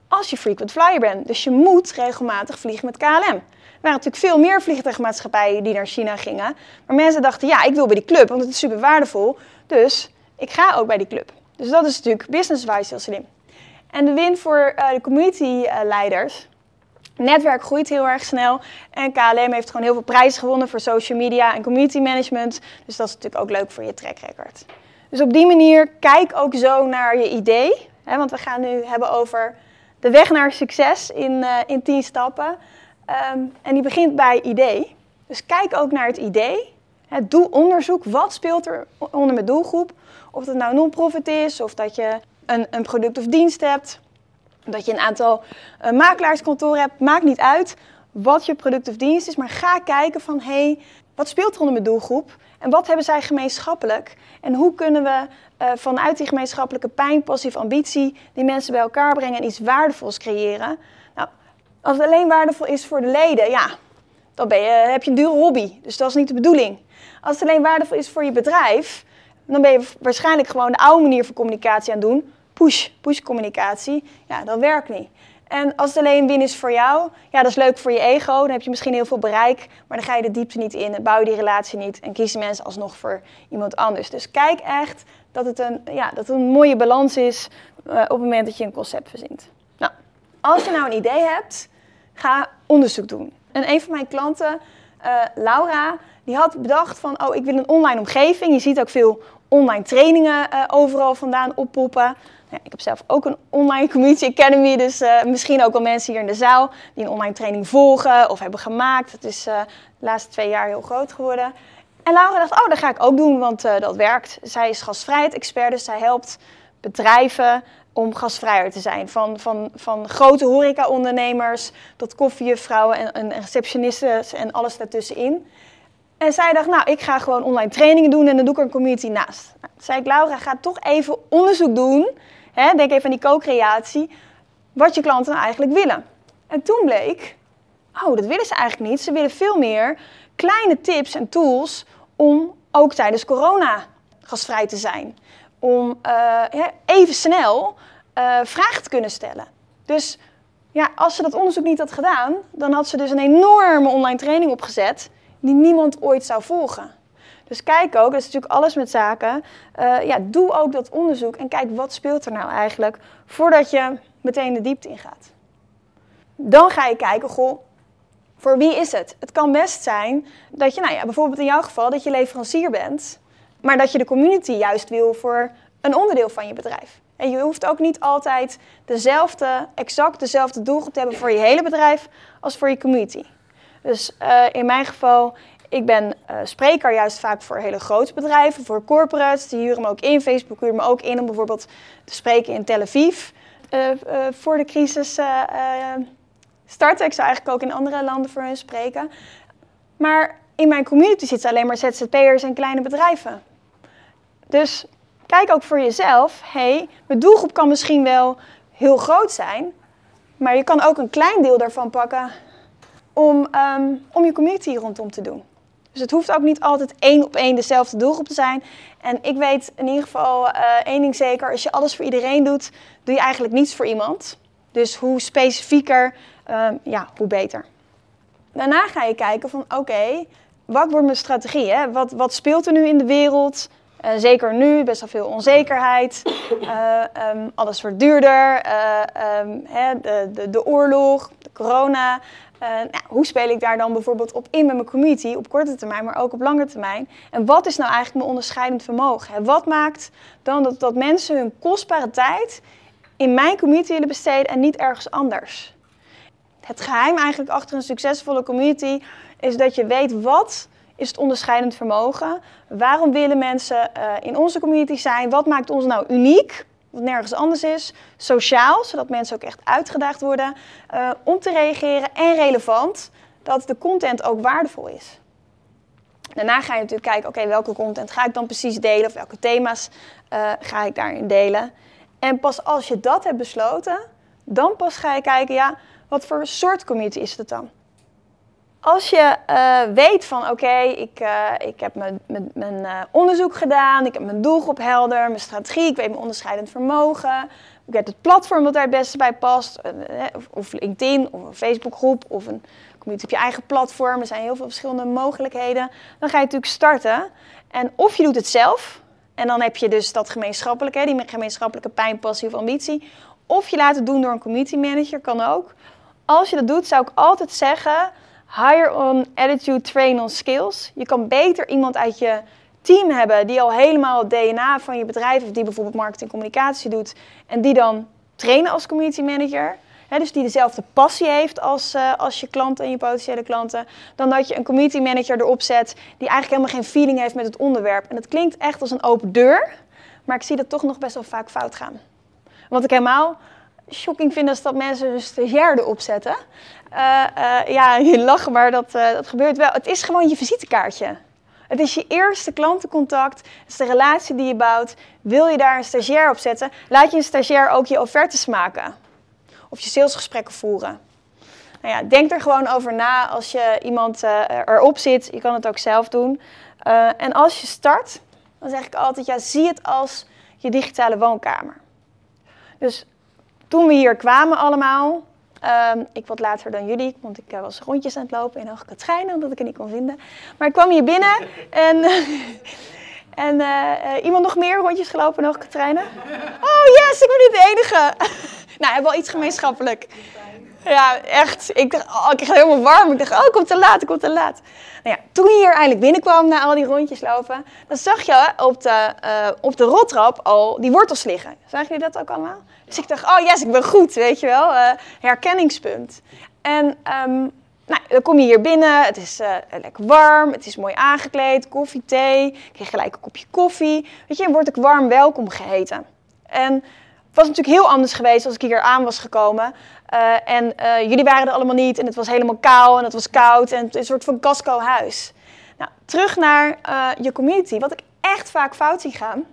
als je frequent flyer bent. Dus je moet regelmatig vliegen met KLM. Er waren natuurlijk veel meer vliegtuigmaatschappijen die naar China gingen. Maar mensen dachten, ja, ik wil bij die club, want het is super waardevol. Dus ik ga ook bij die club. Dus dat is natuurlijk business-wise heel slim. En de win voor uh, de community-leiders. Netwerk groeit heel erg snel. En KLM heeft gewoon heel veel prijzen gewonnen voor social media en community management. Dus dat is natuurlijk ook leuk voor je track record. Dus op die manier, kijk ook zo naar je idee. Want we gaan nu hebben over de weg naar succes in, uh, in 10 stappen. Um, en die begint bij idee. Dus kijk ook naar het idee. Doe onderzoek. Wat speelt er onder mijn doelgroep? Of dat nou non-profit is, of dat je een, een product of dienst hebt. Dat je een aantal uh, makelaarskantoren hebt. Maakt niet uit wat je product of dienst is. Maar ga kijken van, hé, hey, wat speelt er onder mijn doelgroep? En wat hebben zij gemeenschappelijk? En hoe kunnen we uh, vanuit die gemeenschappelijke pijn, passief ambitie, die mensen bij elkaar brengen en iets waardevols creëren? Nou, als het alleen waardevol is voor de leden, ja, dan ben je, heb je een dure hobby. Dus dat is niet de bedoeling. Als het alleen waardevol is voor je bedrijf, dan ben je waarschijnlijk gewoon de oude manier van communicatie aan het doen. Push, push communicatie. Ja, dat werkt niet. En als het alleen win is voor jou, ja, dat is leuk voor je ego. Dan heb je misschien heel veel bereik, maar dan ga je de diepte niet in, bouw je die relatie niet en kiezen mensen alsnog voor iemand anders. Dus kijk echt dat het een, ja, dat het een mooie balans is uh, op het moment dat je een concept verzint. Nou, als je nou een idee hebt, ga onderzoek doen. En een van mijn klanten, uh, Laura, die had bedacht van, oh, ik wil een online omgeving. Je ziet ook veel online trainingen uh, overal vandaan oppoppen. Ja, ik heb zelf ook een online community academy, dus uh, misschien ook wel mensen hier in de zaal die een online training volgen of hebben gemaakt. Het is de laatste twee jaar heel groot geworden. En Laura dacht, oh, dat ga ik ook doen, want uh, dat werkt. Zij is gastvrijheid-expert, dus zij helpt bedrijven om gasvrijer te zijn. Van, van, van grote horeca-ondernemers tot koffiejuffrouwen en, en receptionisten en alles daartussenin. En zij dacht, nou, ik ga gewoon online trainingen doen en dan doe ik er een community naast. Nou, zei ik, Laura, ga toch even onderzoek doen. Hè, denk even aan die co-creatie. Wat je klanten nou eigenlijk willen. En toen bleek, oh, dat willen ze eigenlijk niet. Ze willen veel meer kleine tips en tools om ook tijdens corona gasvrij te zijn. Om eh, ja, even snel eh, vragen te kunnen stellen. Dus ja, als ze dat onderzoek niet had gedaan, dan had ze dus een enorme online training opgezet die niemand ooit zou volgen. Dus kijk ook, dat is natuurlijk alles met zaken. eh, ja, doe ook dat onderzoek en kijk wat speelt er nou eigenlijk voordat je meteen de diepte ingaat. Dan ga je kijken, goh, voor wie is het? Het kan best zijn dat je, nou ja, bijvoorbeeld in jouw geval, dat je leverancier bent, maar dat je de community juist wil voor een onderdeel van je bedrijf. En je hoeft ook niet altijd dezelfde, exact dezelfde doelgroep te hebben voor je hele bedrijf als voor je community. Dus eh, in mijn geval, ik ben eh, spreker juist vaak voor hele grote bedrijven, voor corporates. Die huren me ook in. Facebook huurt me ook in om bijvoorbeeld te spreken in Tel Aviv. eh, voor de crisis starten. Ik zou eigenlijk ook in andere landen voor hen spreken. Maar in mijn community zitten alleen maar ZZP'ers en kleine bedrijven. Dus kijk ook voor jezelf. hey, mijn doelgroep kan misschien wel heel groot zijn. Maar je kan ook een klein deel daarvan pakken om, ehm, om je community rondom te doen. Dus het hoeft ook niet altijd één op één dezelfde doelgroep te zijn. En ik weet in ieder geval eh, één ding zeker. Als je alles voor iedereen doet, doe je eigenlijk niets voor iemand. Dus hoe specifieker, ehm, ja, hoe beter. Daarna ga je kijken van oké, wat wordt mijn strategie? Wat, wat speelt er nu in de wereld? Eh, zeker nu, best wel veel onzekerheid. Eh, ehm, alles wordt duurder. eh, ehm, hè, de, de, de oorlog, de corona. Nou, hoe speel ik daar dan bijvoorbeeld op in met mijn community, op korte termijn, maar ook op lange termijn? En wat is nou eigenlijk mijn onderscheidend vermogen? Hè? Wat maakt dan dat, dat mensen hun kostbare tijd in mijn community willen besteden en niet ergens anders? Het geheim eigenlijk achter een succesvolle community is dat je weet wat is het onderscheidend vermogen. Waarom willen mensen eh, in onze community zijn? Wat maakt ons nou uniek? Wat nergens anders is. Sociaal, zodat mensen ook echt uitgedaagd worden eh, om te reageren. En relevant, dat de content ook waardevol is. Daarna ga je natuurlijk kijken, oké, welke content ga ik dan precies delen? Of welke thema's eh, ga ik daarin delen? En pas als je dat hebt besloten, dan pas ga je kijken, ja, wat voor soort community is het dan? Als je eh, weet van oké, ik, eh, ik heb mijn, mijn, mijn eh, onderzoek gedaan, ik heb mijn doelgroep helder, mijn strategie, ik weet mijn onderscheidend vermogen, ik weet het platform wat daar het beste bij past, of, of LinkedIn, of een Facebookgroep, of een community op je eigen platform. Er zijn heel veel verschillende mogelijkheden. Dan ga je natuurlijk starten. En of je doet het zelf, en dan heb je dus dat gemeenschappelijke, die gemeenschappelijke pijn, passie of ambitie. Of je laat het doen door een community manager, kan ook. Als je dat doet, zou ik altijd zeggen: hire on attitude, train on skills. Je kan beter iemand uit je team hebben die al helemaal het DNA van je bedrijf heeft, die bijvoorbeeld marketing communicatie doet, en die dan trainen als community manager. Hè, dus die dezelfde passie heeft als, eh, als je klanten en je potentiële klanten. Dan dat je een community manager erop zet die eigenlijk helemaal geen feeling heeft met het onderwerp. En dat klinkt echt als een open deur, maar ik zie dat toch nog best wel vaak fout gaan. Wat ik helemaal shocking vind is dat mensen een stagiair erop zetten. Eh, eh, ja, je lacht, maar dat, dat gebeurt wel. Het is gewoon je visitekaartje. Het is je eerste klantencontact. Het is de relatie die je bouwt. Wil je daar een stagiair op zetten? Laat je een stagiair ook je offertes maken. Of je salesgesprekken voeren. Nou ja, denk er gewoon over na als je iemand eh, erop zit. Je kan het ook zelf doen. Eh, en als je start, dan zeg ik altijd, ja, zie het als je digitale woonkamer. Dus toen we hier kwamen allemaal, ehm, ik wat later dan jullie, want ik eh, was rondjes aan het lopen in Hoge Katrijn, omdat ik het niet kon vinden. Maar ik kwam hier binnen en, en iemand nog meer rondjes gelopen in Hoge Katrijnen? Oh yes, ik ben niet de enige. Nou, hebben wel iets gemeenschappelijk. Ja, echt. Ik, dacht, oh, ik kreeg helemaal warm. Ik dacht, oh, ik kom te laat, ik kom te laat. Nou ja, toen je hier eindelijk binnenkwam na al die rondjes lopen, dan zag je op de, eh, op de rottrap al die wortels liggen. Zagen jullie dat ook allemaal? Dus ik dacht, oh yes, ik ben goed, weet je wel. eh, herkenningspunt. En ehm, nou, dan kom je hier binnen, het is eh, lekker warm, het is mooi aangekleed, koffie, thee. Ik kreeg gelijk een kopje koffie. Weet je, word ik warm welkom geheten. En het was natuurlijk heel anders geweest als ik hier aan was gekomen. Eh, en eh, jullie waren er allemaal niet en het was helemaal kaal en het was koud en het is een soort van casco-huis. Nou, terug naar eh, je community. Wat ik echt vaak fout zie gaan,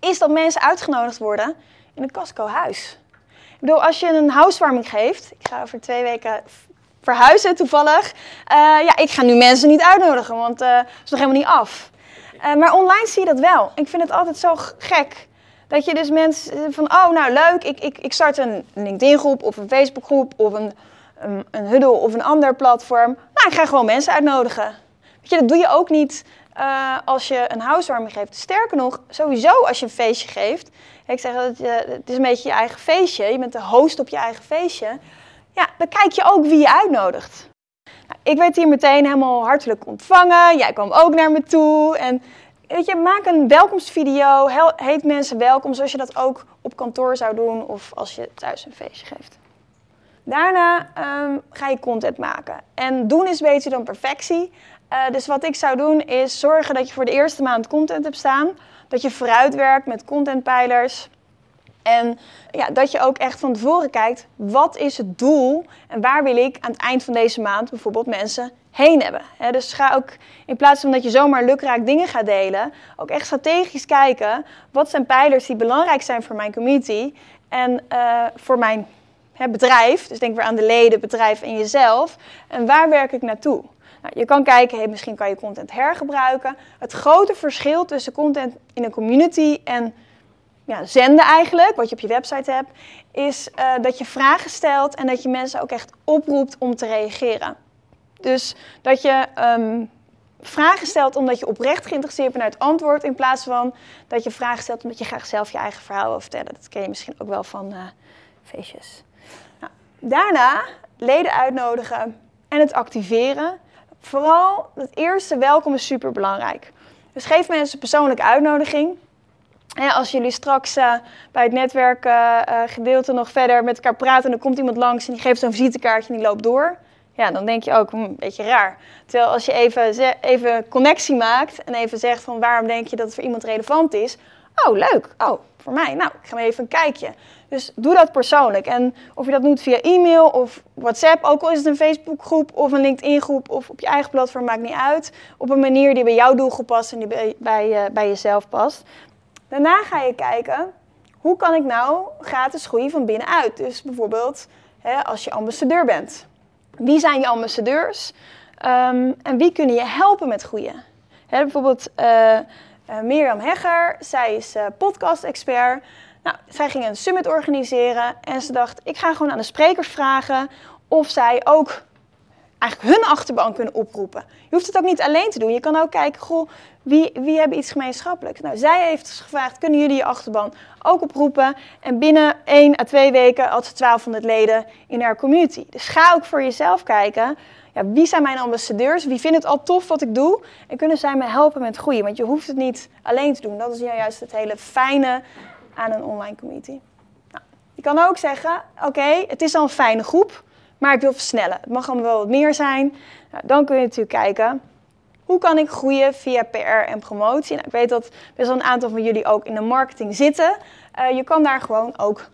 is dat mensen uitgenodigd worden in een casco-huis. Ik bedoel, als je een housewarming geeft, ik ga over twee weken verhuizen toevallig. Ja, ik ga nu mensen niet uitnodigen, want het is nog helemaal niet af. Maar online zie je dat wel. Ik vind het altijd zo gek. Dat je dus mensen van, oh nou leuk, ik, ik, ik start een LinkedIn groep of een Facebook groep of een, een, Huddle of een ander platform. Nou, ik ga gewoon mensen uitnodigen. Weet je, dat doe je ook niet eh, als je een housewarming geeft. Sterker nog, sowieso als je een feestje geeft. Ik zeg dat je, het is een beetje je eigen feestje. Je bent de host op je eigen feestje. Ja, dan kijk je ook wie je uitnodigt. Nou, ik werd hier meteen helemaal hartelijk ontvangen. Jij kwam ook naar me toe. En weet je, maak een welkomstvideo. Heet mensen welkom, zoals je dat ook op kantoor zou doen of als je thuis een feestje geeft. Daarna ehm, ga je content maken. En doen is beter dan perfectie. Eh, dus wat ik zou doen is zorgen dat je voor de eerste maand content hebt staan. Dat je vooruitwerkt met contentpijlers. En ja, dat je ook echt van tevoren kijkt, wat is het doel en waar wil ik aan het eind van deze maand bijvoorbeeld mensen heen hebben. Dus ga ook, in plaats van dat je zomaar lukraak dingen gaat delen, ook echt strategisch kijken, wat zijn pijlers die belangrijk zijn voor mijn community en eh, voor mijn bedrijf. Dus denk weer aan de leden, bedrijf en jezelf. En waar werk ik naartoe? Nou, je kan kijken, misschien kan je content hergebruiken. Het grote verschil tussen content in een community en ja, zenden eigenlijk, wat je op je website hebt, is eh, dat je vragen stelt en dat je mensen ook echt oproept om te reageren. Dus dat je ehm, vragen stelt omdat je oprecht geïnteresseerd bent naar het antwoord, in plaats van dat je vragen stelt omdat je graag zelf je eigen verhaal wil vertellen. Dat ken je misschien ook wel van eh, feestjes. Nou, daarna leden uitnodigen en het activeren. Vooral het eerste welkom is super belangrijk. Dus geef mensen een persoonlijke uitnodiging. Hè, als jullie straks eh, bij het netwerkgedeelte nog verder met elkaar praten en er komt iemand langs en die geeft zo'n visitekaartje en die loopt door. Ja, dan denk je ook, een beetje raar. Terwijl als je even, even connectie maakt en even zegt van waarom denk je dat het voor iemand relevant is. Oh, leuk. Oh, voor mij. Nou, ik ga even een kijkje. Dus doe dat persoonlijk. En of je dat doet via e-mail of WhatsApp, ook al is het een Facebookgroep of een LinkedIn-groep of op je eigen platform, maakt niet uit. Op een manier die bij jouw doelgroep past en die bij, bij, eh, bij jezelf past. Daarna ga je kijken, hoe kan ik nou gratis groeien van binnenuit? Dus bijvoorbeeld hè, als je ambassadeur bent. Wie zijn je ambassadeurs? Ehm, en wie kunnen je helpen met groeien? Bijvoorbeeld eh, eh, Mirjam Hegger, zij is eh, podcast-expert. Nou, zij ging een summit organiseren en ze dacht, ik ga gewoon aan de sprekers vragen of zij ook eigenlijk hun achterban kunnen oproepen. Je hoeft het ook niet alleen te doen. Je kan ook kijken, goh, wie, wie hebben iets gemeenschappelijks? Nou, zij heeft dus gevraagd, kunnen jullie je achterban ook oproepen? En binnen 1 à 2 weken had ze 1200 leden in haar community. Dus ga ook voor jezelf kijken, ja, wie zijn mijn ambassadeurs? Wie vindt het al tof wat ik doe? En kunnen zij me helpen met groeien? Want je hoeft het niet alleen te doen. Dat is nou juist het hele fijne aan een online community. Nou, je kan ook zeggen, oké, het is al een fijne groep, maar ik wil versnellen. Het mag allemaal wel wat meer zijn. Nou, dan kun je natuurlijk kijken, hoe kan ik groeien via PR en promotie? Nou, ik weet dat best wel een aantal van jullie ook in de marketing zitten. Eh, je kan daar gewoon ook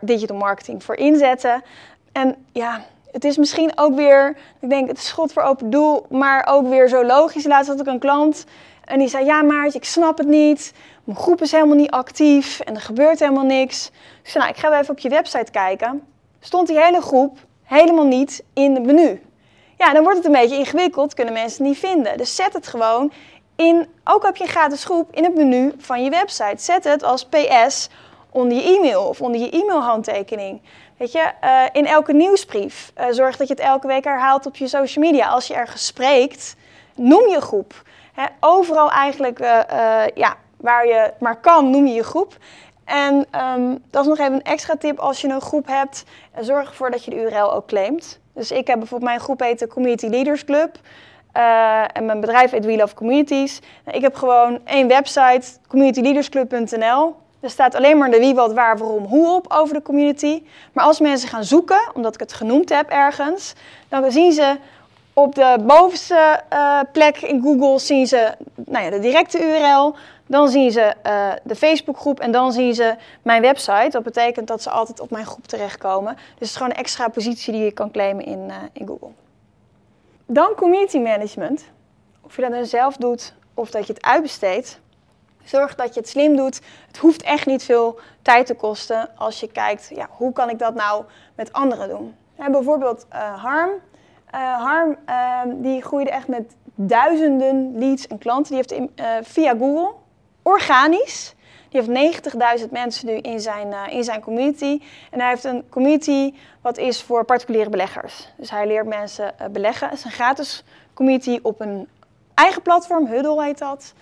digital marketing voor inzetten. En ja, het is misschien ook weer, ik denk het is schot voor open doel, maar ook weer zo logisch. Laatst had ik een klant en die zei, ja Maartje, ik snap het niet. Mijn groep is helemaal niet actief en er gebeurt helemaal niks. Ik zei, nou, ik ga even op je website kijken. Stond die hele groep helemaal niet in het menu. Ja, dan wordt het een beetje ingewikkeld, kunnen mensen het niet vinden. Dus zet het gewoon in, ook heb je gratis groep, in het menu van je website. Zet het als PS onder je e-mail of onder je e-mailhandtekening. Weet je, eh, in elke nieuwsbrief. Eh, zorg dat je het elke week herhaalt op je social media. Als je ergens spreekt, noem je groep. Overal eigenlijk, eh, ja, waar je maar kan, noem je je groep. En ehm, dat is nog even een extra tip als je een groep hebt. Zorg ervoor dat je de URL ook claimt. Dus ik heb bijvoorbeeld mijn groep heet de Community Leaders Club. Eh, en mijn bedrijf heet We Love Communities. Nou, ik heb gewoon één website, communityleadersclub.nl. Er staat alleen maar de wie, wat, waar, waarom, hoe op over de community. Maar als mensen gaan zoeken, omdat ik het genoemd heb ergens, dan zien ze op de bovenste eh, plek in Google zien ze nou ja, de directe URL. Dan zien ze eh, de Facebookgroep en dan zien ze mijn website. Dat betekent dat ze altijd op mijn groep terechtkomen. Dus het is gewoon een extra positie die je kan claimen in, eh, in Google. Dan community management. Of je dat nou zelf doet of dat je het uitbesteedt. Zorg dat je het slim doet. Het hoeft echt niet veel tijd te kosten als je kijkt, ja, hoe kan ik dat nou met anderen doen? Bijvoorbeeld eh, Harm. Harm ehm, die groeide echt met duizenden leads en klanten. Die heeft via Google, organisch, die heeft 90.000 mensen nu in zijn, eh, in zijn community. En hij heeft een community wat is voor particuliere beleggers. Dus hij leert mensen eh, beleggen. Het is een gratis community op een eigen platform, Huddle heet dat.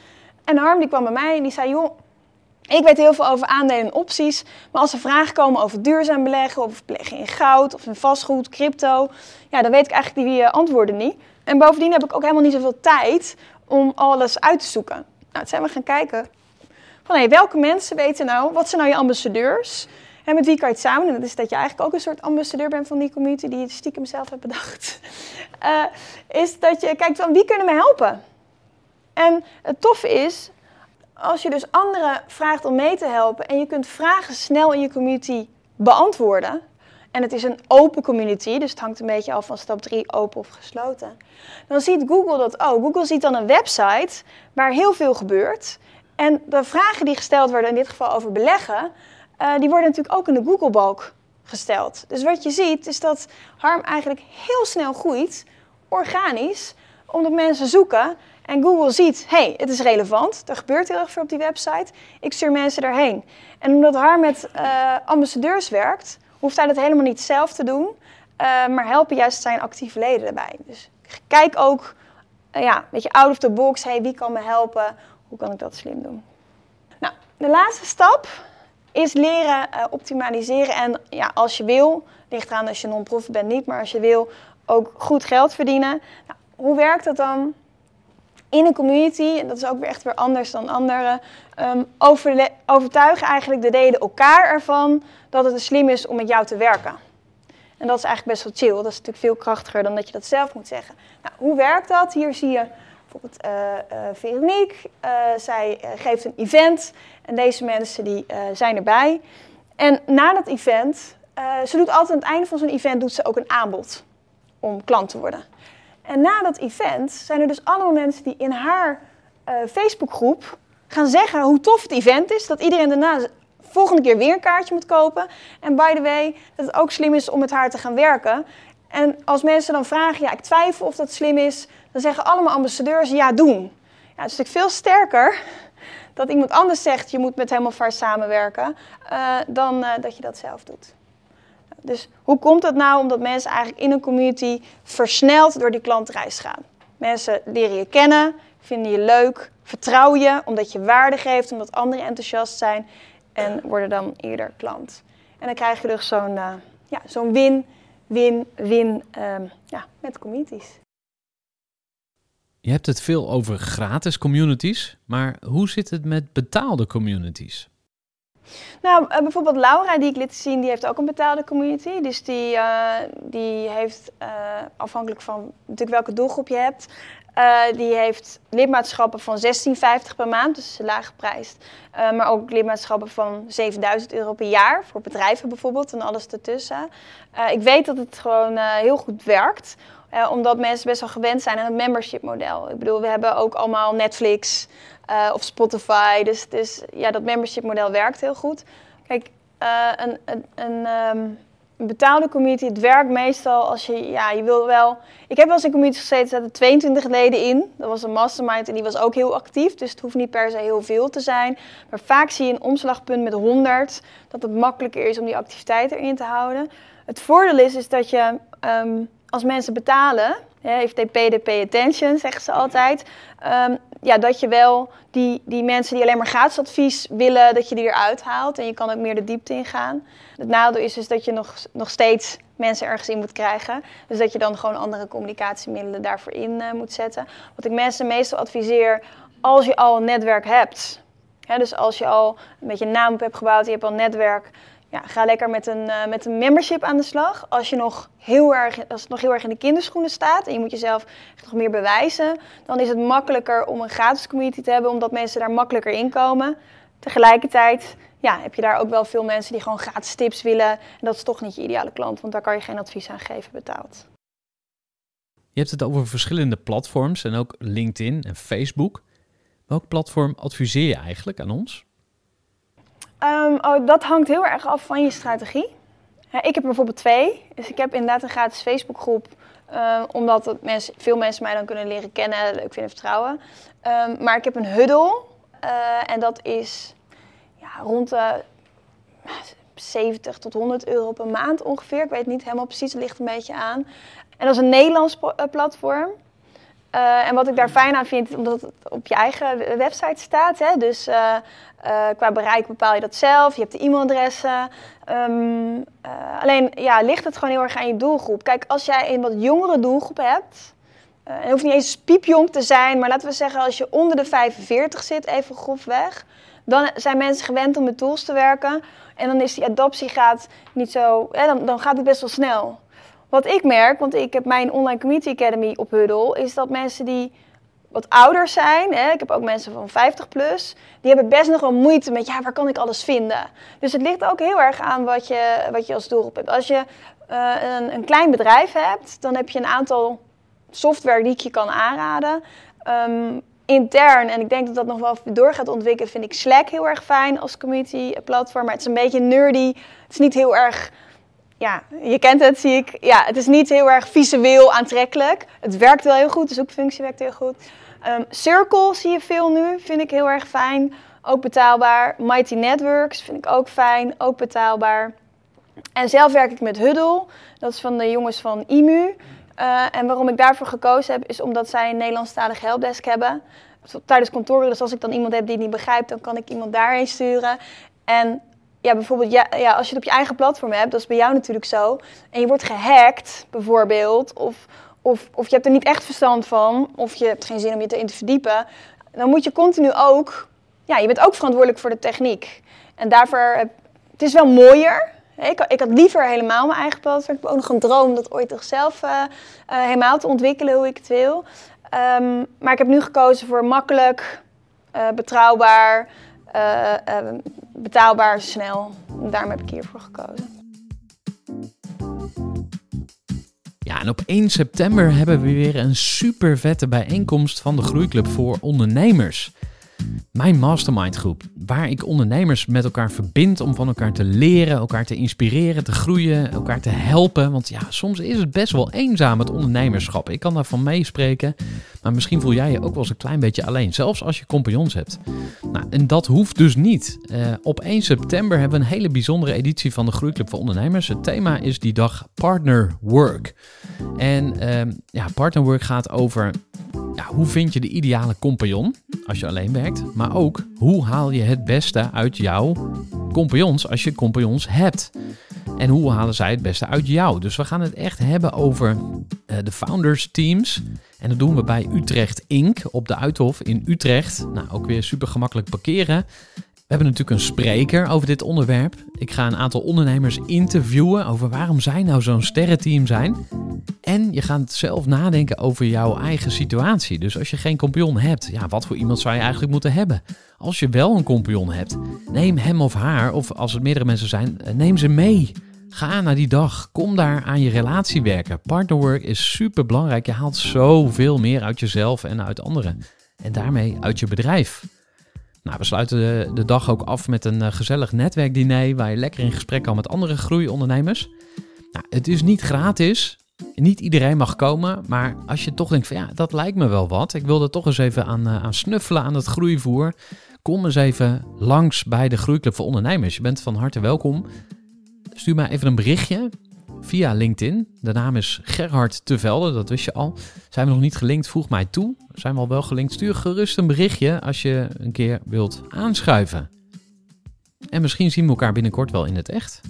En Harm die kwam bij mij en die zei, joh, ik weet heel veel over aandelen en opties, maar als er vragen komen over duurzaam beleggen, of beleggen in goud, of in vastgoed, crypto, ja, dan weet ik eigenlijk die eh, antwoorden niet. En bovendien heb ik ook helemaal niet zoveel tijd om alles uit te zoeken. Nou, toen zijn we gaan kijken van hey, welke mensen weten nou, wat zijn nou je ambassadeurs? En met wie kan je het samen doen? Dat is dat je eigenlijk ook een soort ambassadeur bent van die community die je stiekem zelf hebt bedacht. Uh, is dat je kijkt van wie kunnen me helpen? En het toffe is, als je dus anderen vraagt om mee te helpen en je kunt vragen snel in je community beantwoorden. En het is een open community, dus het hangt een beetje af van stap 3, open of gesloten. Dan ziet Google dat ook. Google ziet dan een website waar heel veel gebeurt. En de vragen die gesteld worden, in dit geval over beleggen, uh, die worden natuurlijk ook in de Google-balk gesteld. Dus wat je ziet is dat Harm eigenlijk heel snel groeit, organisch, omdat mensen zoeken en Google ziet, hey, het is relevant, er gebeurt heel erg veel op die website, ik stuur mensen daarheen. En omdat Harm met uh, ambassadeurs werkt, hoeft hij dat helemaal niet zelf te doen, uh, maar helpen juist zijn actieve leden erbij. Dus kijk ook, ja, een beetje out of the box, hey, wie kan me helpen, hoe kan ik dat slim doen? Nou, de laatste stap is leren uh, optimaliseren. En ja, als je wil, ligt eraan als je non-profit bent niet, maar als je wil ook goed geld verdienen. Nou, hoe werkt dat dan? In een community, en dat is ook weer echt weer anders dan anderen, um, overtuigen eigenlijk de leden elkaar ervan dat het slim is om met jou te werken. En dat is eigenlijk best wel chill. Dat is natuurlijk veel krachtiger dan dat je dat zelf moet zeggen. Nou, hoe werkt dat? Hier zie je bijvoorbeeld uh, Veronique. Uh, zij geeft een event en deze mensen die zijn erbij. En na dat event, ze doet altijd aan het einde van zo'n event doet ze ook een aanbod om klant te worden. En na dat event zijn er dus allemaal mensen die in haar Facebookgroep gaan zeggen hoe tof het event is. Dat iedereen daarna volgende keer weer een kaartje moet kopen. En by the way, dat het ook slim is om met haar te gaan werken. En als mensen dan vragen, ja, ik twijfel of dat slim is, dan zeggen allemaal ambassadeurs ja, doen. Ja, het is natuurlijk veel sterker dat iemand anders zegt, je moet met hem of haar samenwerken, uh, dan uh, dat je dat zelf doet. Dus hoe komt dat nou? Omdat mensen eigenlijk in een community versneld door die klantreis gaan. Mensen leren je kennen, vinden je leuk, vertrouwen je omdat je waarde geeft, omdat anderen enthousiast zijn en worden dan eerder klant. En dan krijg je dus zo'n uh, ja, zo'n win win-win um, ja, met communities. Je hebt het veel over gratis communities, maar hoe zit het met betaalde communities? Nou, uh, bijvoorbeeld Laura, die ik liet zien, die heeft ook een betaalde community. Dus die, uh, die heeft, uh, afhankelijk van natuurlijk welke doelgroep je hebt, die heeft lidmaatschappen van 16,50 per maand, dus laag geprijsd. maar ook lidmaatschappen van 7000 euro per jaar, voor bedrijven bijvoorbeeld en alles ertussen. ik weet dat het gewoon heel goed werkt. Uh, omdat mensen best wel gewend zijn aan het membership model. Ik bedoel, we hebben ook allemaal Netflix uh, of Spotify. Dus, ja, dat membership model werkt heel goed. Kijk, uh, een, een, een, um, een, betaalde community, het werkt meestal als je, ja, je wil wel... Ik heb wel eens in community gezeten, zaten 22 leden in. Dat was een mastermind en die was ook heel actief. Dus het hoeft niet per se heel veel te zijn. Maar vaak zie je een omslagpunt met 100, dat het makkelijker is om die activiteiten erin te houden. Het voordeel is, is dat je... Um, als mensen betalen, heeft pay attention, zeggen ze altijd. Um, ja, dat je wel die, die mensen die alleen maar gratis advies willen, dat je die eruit haalt. En je kan ook meer de diepte ingaan. Het nadeel is dus dat je nog, nog steeds mensen ergens in moet krijgen. Dus dat je dan gewoon andere communicatiemiddelen daarvoor in uh, moet zetten. Wat ik mensen meestal adviseer, als je al een netwerk hebt. Hè, dus als je al een beetje een naam hebt gebouwd, je hebt al een netwerk ja, ga lekker met een, uh, met een membership aan de slag. Als, je nog heel erg, als het nog heel erg in de kinderschoenen staat en je moet jezelf echt nog meer bewijzen, dan is het makkelijker om een gratis community te hebben, omdat mensen daar makkelijker in komen. Tegelijkertijd ja, heb je daar ook wel veel mensen die gewoon gratis tips willen. En dat is toch niet je ideale klant, want daar kan je geen advies aan geven betaald. Je hebt het over verschillende platforms en ook LinkedIn en Facebook. Welk platform adviseer je eigenlijk aan ons? Um, oh, dat hangt heel erg af van je strategie. Ja, ik heb bijvoorbeeld twee. Dus ik heb inderdaad een gratis Facebookgroep. eh, omdat veel mensen mij dan kunnen leren kennen, leuk vinden, vertrouwen. Ehm, maar ik heb een huddle. eh, en dat is ja, rond de 70 tot 100 euro per maand ongeveer. Ik weet niet helemaal precies, het ligt een beetje aan. En dat is een Nederlands eh, platform. Eh, en wat ik daar fijn aan vind, omdat het op je eigen website staat. Hè? Dus eh, eh, qua bereik bepaal je dat zelf. Je hebt de e-mailadressen. Ehm, eh, alleen ja, ligt het gewoon heel erg aan je doelgroep. Kijk, als jij een wat jongere doelgroep hebt. en hoeft niet eens piepjong te zijn, maar laten we zeggen als je onder de 45 zit, even grofweg. Dan zijn mensen gewend om met tools te werken. En dan is die adoptiegraad niet zo. Hè, dan, dan gaat het best wel snel. Wat ik merk, want ik heb mijn online community academy op Huddle, is dat mensen die wat ouder zijn, hè, ik heb ook mensen van 50 plus, die hebben best nog wel moeite met, ja, waar kan ik alles vinden? Dus het ligt ook heel erg aan wat je, wat je als doelgroep hebt. Als je eh, een, een klein bedrijf hebt, dan heb je een aantal software die ik je kan aanraden. Ehm, intern, en ik denk dat dat nog wel door gaat ontwikkelen, vind ik Slack heel erg fijn als community platform. Maar het is een beetje nerdy. Het is niet heel erg ja, je kent het, zie ik. Ja, het is niet heel erg visueel aantrekkelijk. Het werkt wel heel goed, de zoekfunctie werkt heel goed. Ehm, Circle zie je veel nu, vind ik heel erg fijn. Ook betaalbaar. Mighty Networks vind ik ook fijn, ook betaalbaar. En zelf werk ik met Huddle, dat is van de jongens van IMU. Eh, en waarom ik daarvoor gekozen heb, is omdat zij een Nederlandstalig helpdesk hebben. Tijdens kantoren, dus als ik dan iemand heb die het niet begrijpt, dan kan ik iemand daarheen sturen. En ja, bijvoorbeeld, ja, ja, als je het op je eigen platform hebt, dat is bij jou natuurlijk zo. En je wordt gehackt, bijvoorbeeld, of, of, of je hebt er niet echt verstand van, of je hebt geen zin om je te in te verdiepen. Dan moet je continu ook, ja, je bent ook verantwoordelijk voor de techniek. En daarvoor, het is wel mooier. Ik, ik had liever helemaal mijn eigen platform. Ik heb ook nog een droom dat ooit toch zelf eh, eh, helemaal te ontwikkelen hoe ik het wil. Ehm, maar ik heb nu gekozen voor makkelijk, eh, betrouwbaar, eh, eh, betaalbaar, snel. Daarom heb ik hiervoor gekozen. Ja, en op 1 september hebben we weer een super vette bijeenkomst van de Groeiclub voor Ondernemers. Mijn mastermind groep, waar ik ondernemers met elkaar verbind om van elkaar te leren, elkaar te inspireren, te groeien, elkaar te helpen. Want ja, soms is het best wel eenzaam het ondernemerschap. Ik kan daarvan meespreken, maar misschien voel jij je ook wel eens een klein beetje alleen, zelfs als je compagnons hebt. Nou, en dat hoeft dus niet. Eh, op 1 september hebben we een hele bijzondere editie van de Groeiclub voor Ondernemers. Het thema is die dag Partner Work. En ehm, ja, Partner Work gaat over hoe vind je de ideale compagnon als je alleen werkt, maar ook hoe haal je het beste uit jouw compagnons als je compagnons hebt. En hoe halen zij het beste uit jou? Dus we gaan het echt hebben over eh, de founders teams. En dat doen we bij Utrecht Inc. op de Uithof in Utrecht. Nou, ook weer super gemakkelijk parkeren. We hebben natuurlijk een spreker over dit onderwerp. Ik ga een aantal ondernemers interviewen over waarom zij nou zo'n sterrenteam zijn. En je gaat zelf nadenken over jouw eigen situatie. Dus als je geen compagnon hebt, ja, wat voor iemand zou je eigenlijk moeten hebben? Als je wel een compagnon hebt, neem hem of haar, of als het meerdere mensen zijn, eh, neem ze mee. Ga naar die dag. Kom daar aan je relatie werken. Partnerwork is super belangrijk. Je haalt zoveel meer uit jezelf en uit anderen. En daarmee uit je bedrijf. Nou, we sluiten de, dag ook af met een eh, gezellig netwerkdiner waar je lekker in gesprek kan met andere groeiondernemers. Nou, het is niet gratis. Niet iedereen mag komen, maar als je toch denkt van ja, dat lijkt me wel wat. Ik wil er toch eens even aan, eh, aan snuffelen aan het groeivoer. Kom eens even langs bij de Groeiclub voor Ondernemers. Je bent van harte welkom. Stuur mij even een berichtje via LinkedIn. De naam is Gerhard Tevelde, dat wist je al. Zijn we nog niet gelinkt, voeg mij toe. Zijn we al wel gelinkt, stuur gerust een berichtje als je een keer wilt aanschuiven. En misschien zien we elkaar binnenkort wel in het echt.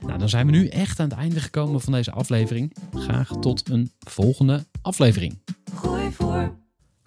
Nou, dan zijn we nu echt aan het einde gekomen van deze aflevering. Graag tot een volgende aflevering. Gooi voor.